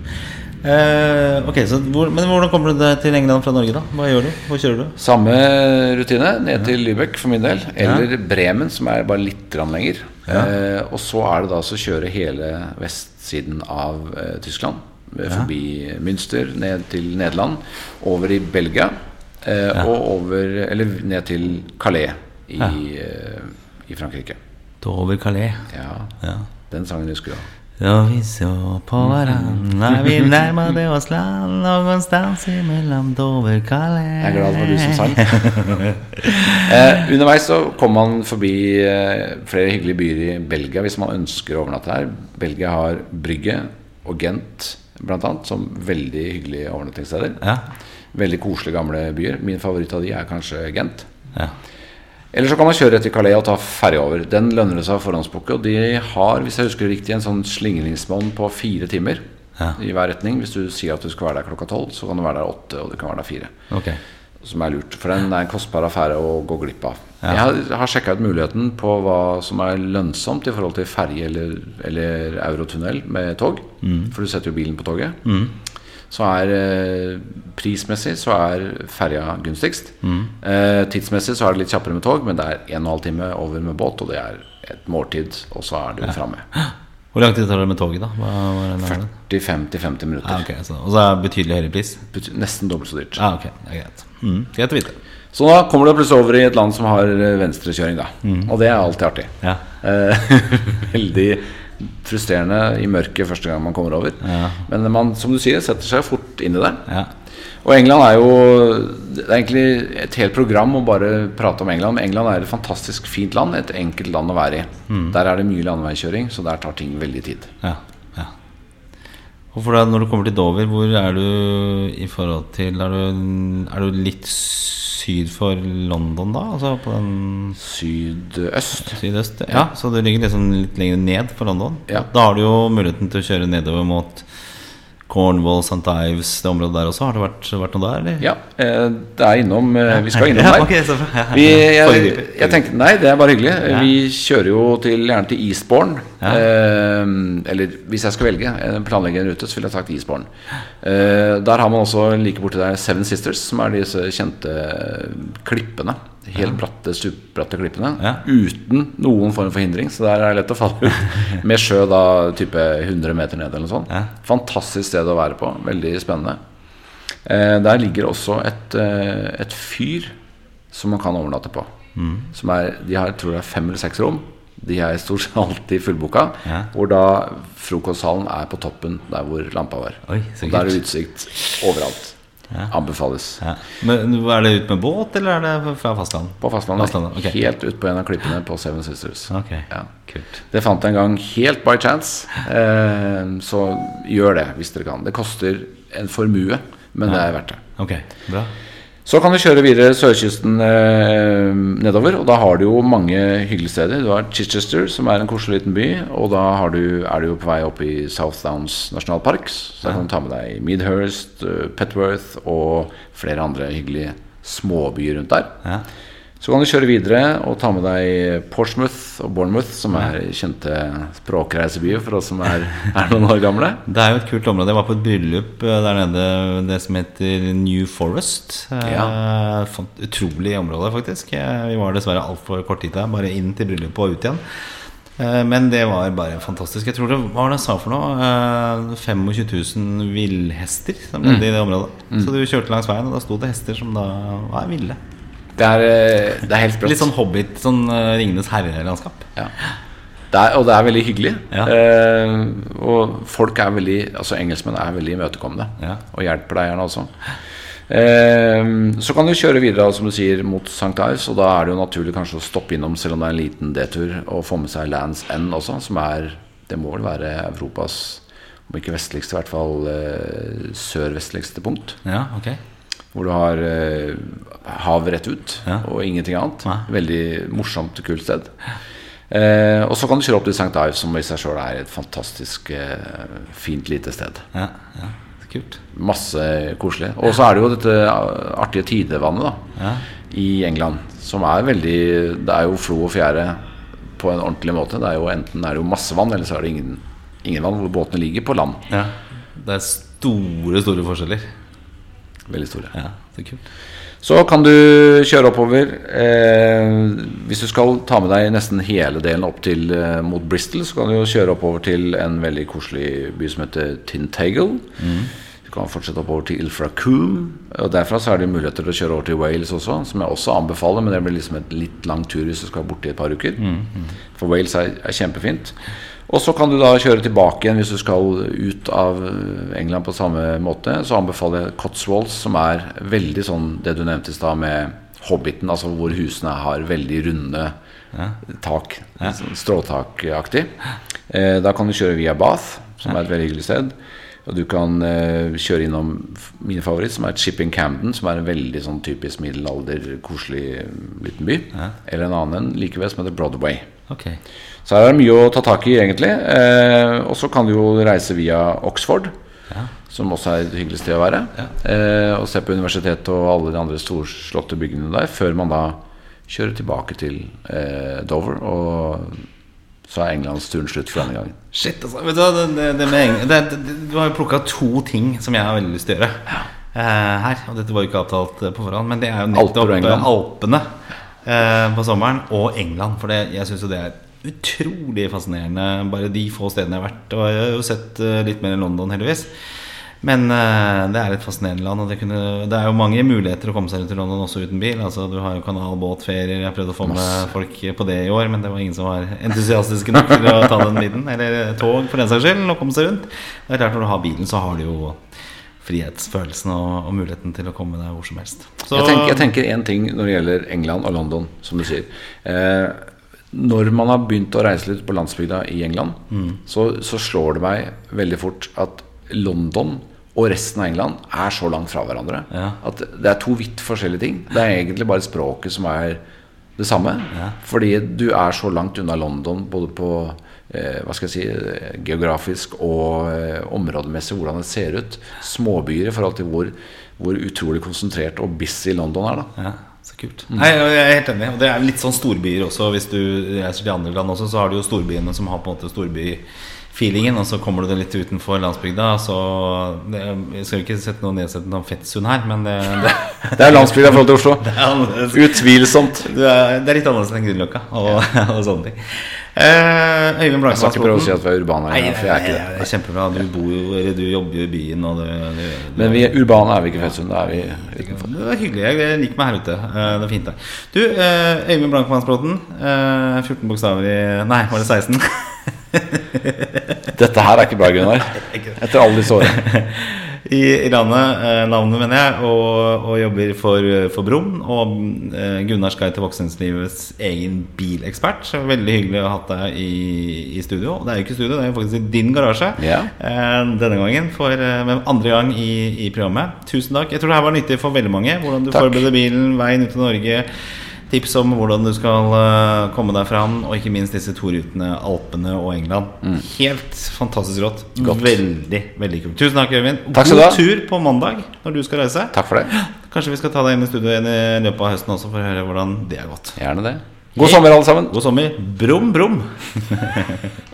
eh, Ok, så hvor, Men hvordan kommer du deg til England fra Norge, da? Hva gjør du? Hvor kjører du? Samme rutine ned til Lübeck for min del. Eller Bremen, som er bare litt grann Eh, og så er det da å kjøre hele vestsiden av eh, Tyskland. eh, Forbi Münster, ned til Nederland. Over i Belgia. Eh, Og over Eller ned til Calais i, eh, i Frankrike. Over Calais. Ja, Ja. den sangen husker du. Og vi så på hverandre Vi nærmet oss land Någonstans imellom Doverkallet Jeg er glad det var du som sang. eh, underveis så kom man forbi eh, flere hyggelige byer i Belgia hvis man ønsker å overnatte her. Belgia har Brygge og Gent bl.a. som veldig hyggelige overnattingssteder. Ja, Veldig koselige gamle byer. Min favoritt av de er kanskje Gent. ja. Eller så kan man kjøre rett til Calais og ta ferja over. Den lønner det seg å forhåndsbooke. Og de har, hvis jeg husker det riktig, en sånn slingringsmonn på fire timer Ja. i hver retning. Hvis du sier at du skal være der klokka tolv, så kan du være der åtte, og du kan være der fire. Ok Som er lurt, for den er en kostbar affære å gå glipp av. Ja. Jeg har, har sjekka ut muligheten på hva som er lønnsomt i forhold til ferje eller, eller eurotunnel med tog. For du setter jo bilen på toget. Så er eh, prismessig så er ferja gunstigst. Eh, tidsmessig så er det litt kjappere med tog, men det er 1 12 time over med båt, og det er et måltid, og så er du framme. Hvor lang tid tar det med toget da? Hva, hva er det nærmere? 45-50 minutter. Ah, okay, så, Og så er det betydelig høyere pris? Bet- Nesten dobbelt så dyrt. Ah, okay. det er greit mm. Greit å vite Så da kommer du plutselig over i et land som har eh, venstrekjøring, da. Og det er alltid artig. Ja, Eh, veldig frustrerende i mørket første gang man kommer over. Ja. Men man, som du sier, setter seg fort inn i det. ja, Og England er jo Det er egentlig et helt program å bare prate om England. Men England er et fantastisk fint land, et enkelt land å være i. Der er det mye landeveikjøring, så der tar ting veldig tid. ja. Og for deg, når du kommer til Dover, hvor er du i forhold til Er du, er du litt syd for London da? Altså på den Sydøst. sydøst? Ja, så du ligger liksom litt lenger ned for London? Ja. Da har du jo muligheten til å kjøre nedover mot Cornwall, St. Ives, det området der også. Har det vært, vært noe der, eller? Ja, eh, det er innom eh, Vi skal innom der. ja. Vi, jeg, jeg tenkte, Nei, det er bare hyggelig. Vi kjører jo til, gjerne til Eastbourne. Ja. Eh, eller hvis jeg skal velge planlegge en rute, så ville jeg sagt Eastbourne. Eh, der har man også like borti der Seven Sisters, som er disse kjente klippene. Helt bratte, stupbratte klippene. Ja. Uten noen form for hindring. Så der er det lett å falle ut. Med sjø da type 100 meter ned eller noe sånt. Ja. Fantastisk sted å være på. Veldig spennende. Eh, der ligger også et, eh, et fyr som man kan overnatte på. Mm. Som er, de har, jeg tror det er fem eller seks rom. De er stort sett alltid fullboka. Ja. Hvor da frokostsalen er på toppen der hvor lampa var. Oi, der er det utsikt overalt. Ja. Anbefales. Ja. Men Er det ut med båt, eller er det fra fastlandet? På fastlandet. Fastlandet, Okay. Helt ut på en av klippene på Seven Sisters. Ok, Ja. Det fant jeg en gang helt by chance. Eh, så gjør det hvis dere kan. Det koster en formue, men det er verdt det. Ok, bra Så kan du kjøre videre sørkysten eh, nedover, og da har du jo mange hyggelige steder. Du har Chichester, som er en koselig liten by, og da du, er du jo på vei opp i South Downs nasjonalpark. Så da kan du ta med deg Midhurst, eh, Petworth og flere andre hyggelige småbyer rundt der. ja. Så kan du kjøre videre og ta med deg Portsmouth og Bournemouth, som er kjente språkreisebyer for oss som er, er noen år gamle. Det er jo et kult område. Jeg var på et bryllup eh, der nede, det som heter New Forest. Ja. Utrolig område, faktisk. Eh, Vi var dessverre altfor kort tid der. Bare inn til bryllupet og ut igjen. Eh, Men det var bare fantastisk. Jeg tror det hva var det jeg sa for noe? Eh, 25 000 villhester som levde i det området. Så du kjørte langs veien, og da sto det hester som da var ville. Det er, eh, det er helt sprøtt. Litt sånn Hobbit, sånn eh, Ringenes herre-landskap. Ja. Det er, og det er veldig hyggelig. Ja. Eh, og folk er veldig Altså engelskmenn er veldig imøtekommende. Ja. Og hjelper deg gjerne også. Eh, så kan du kjøre videre som du sier mot St. Ives, og da er det jo naturlig kanskje å stoppe innom, selv om det er en liten detur, og få med seg Lands End også, som er Det må vel være Europas, om ikke vestligste, i hvert fall sørvestligste punkt. Ja, ok Hvor du har eh, hav rett ut Ja. og ingenting annet. Ja. Veldig morsomt, kult sted. Eh, og så kan du kjøre opp til St. Ives, som i seg sjøl er et fantastisk eh, fint, lite sted. Ja, ja, kult. Masse koselig. Og så er det jo dette artige tidevannet da, Ja. i England, som er veldig Det er jo flo og fjære på en ordentlig måte. Det er jo Enten er det jo masse vann, eller så er det ingen, ingen vann, hvor båtene ligger på land. ja. Det er store, store forskjeller. Veldig store. Ja, det er kult. Så kan du kjøre oppover. Eh, hvis du skal ta med deg nesten hele delen opp til eh, mot Bristol, så kan du jo kjøre oppover til en veldig koselig by som heter Tintagel. Du kan fortsette oppover til Ilfracombe. Og derfra så er det muligheter til å kjøre over til Wales også, som jeg også anbefaler, men det blir liksom et litt lang tur hvis du skal borti et par uker. For Wales er, er kjempefint. Og så kan du da kjøre tilbake igjen hvis du skal ut av England på samme måte. Så anbefaler jeg Cotswolds, som er veldig sånn det du nevnte i stad med Hobbiten, altså hvor husene har veldig runde tak. ja. stråtakaktig. Eh, da kan du kjøre via Bath, som er et veldig hyggelig sted. Og du kan uh, kjøre innom min favoritt, som er Chipping Camden, som er en veldig sånn typisk middelalder, koselig eh, liten by. Eller en annen likevel, like ved, som heter Broadway. Okay. Så her er det mye å ta tak i, egentlig. Eh, og så kan du jo reise via Oxford, som også er et hyggelig sted å være. Eh, og se på universitetet og alle de andre storslåtte byggene der, før man da kjører tilbake til eh, Dover. Og så er Englandsturen slutt for denne gangen. Shit, altså. Vet du hva, det, det, med det, det, Du har jo plukka to ting som jeg har veldig lyst til å gjøre eh, her. Og dette var jo ikke avtalt eh, på forhånd, men det er jo Alper nettopp og eh, Alpene eh, på sommeren og England. For det, jeg syns jo det er utrolig fascinerende, bare de få stedene jeg har vært. Og jeg har jo sett litt mer i London, heldigvis. Men uh, det er et fascinerende land. Og det, kunne, det er jo mange muligheter å komme seg rundt i London også uten bil. Altså, du har jo kanalbåtferier. Jeg har prøvd å få med folk på det i år, men det var ingen som var entusiastiske nok til å ta den biten. Eller tog, for den saks skyld, og komme seg rundt. Det er klart Når du har bilen, så har du jo frihetsfølelsen og, og muligheten til å komme deg hvor som helst. Så, Jeg tenker, jeg tenker en ting når det gjelder England og London, som du sier. Eh, når man har begynt å reise litt på landsbygda i England, så, så slår det meg veldig fort at London og resten av England er så langt fra hverandre Ja. at det er to vidt forskjellige ting. Det er egentlig bare språket som er det samme. Fordi du er så langt unna London både på eh, hva skal jeg si, geografisk og eh, områdemessig hvordan det ser ut. Småbyer i forhold til hvor, hvor utrolig konsentrert og busy London er. da Ja, så kult. Nei, jeg er helt enig. Og det er litt sånn storbyer også. Hvis du reiser til andre land også, så har du jo storbyene som har på en måte storbyfeelingen. Og så kommer du deg litt utenfor landsbygda. Så det, Jeg skal ikke sette noe nedsettende om Fettsund her, men det, det, Det er landsbygda i forhold til Oslo. det er. Utvilsomt. Du er, det er litt annerledes enn Grünerløkka og, og sånne ting. Eh, Øyvind Jeg skal ikke prøve å si at vi er urbane. Nei, for jeg er ikke det. det er kjempebra. Du bor jo Eller du jobber jo i byen, du, du, Men vi er urbane er vi ikke i Fettsund. Da er vi utenfor. Det var hyggelig. Jeg liker meg her ute. Eh, Det er fint der. Du, eh, Øyvind Blankmannsbråten. eh, 14 bokstaver i Nei, var det 16? Dette her er ikke bra, Gunnar. Etter alle disse årene. I, i landet, eh, navnet mener jeg, og, og jobber for, for Brum. Og eh, Gunnars guide til voksenlivets egen bilekspert. Veldig hyggelig å ha hatt deg i, i studio. Det er jo ikke studio, det er jo faktisk i din garasje. Ja. Eh, denne gangen for eh, andre gang i, i programmet. Tusen takk. Jeg tror det her var nyttig for veldig mange. Hvordan du Takk. forbereder bilen, veien ut til Norge. Tips om hvordan du skal eh, komme deg fram, og ikke minst disse to rutene, Alpene og England. Helt fantastisk rått. Mm. Godt. Veldig veldig kult. Tusen takk, Øyvind. Takk skal. God tur på mandag når du skal reise. Takk for det. Kanskje vi skal ta deg inn i studio igjen i løpet av høsten også for å høre hvordan det har gått. Gjerne det. God sommer, alle sammen. God sommer. Brum, brum.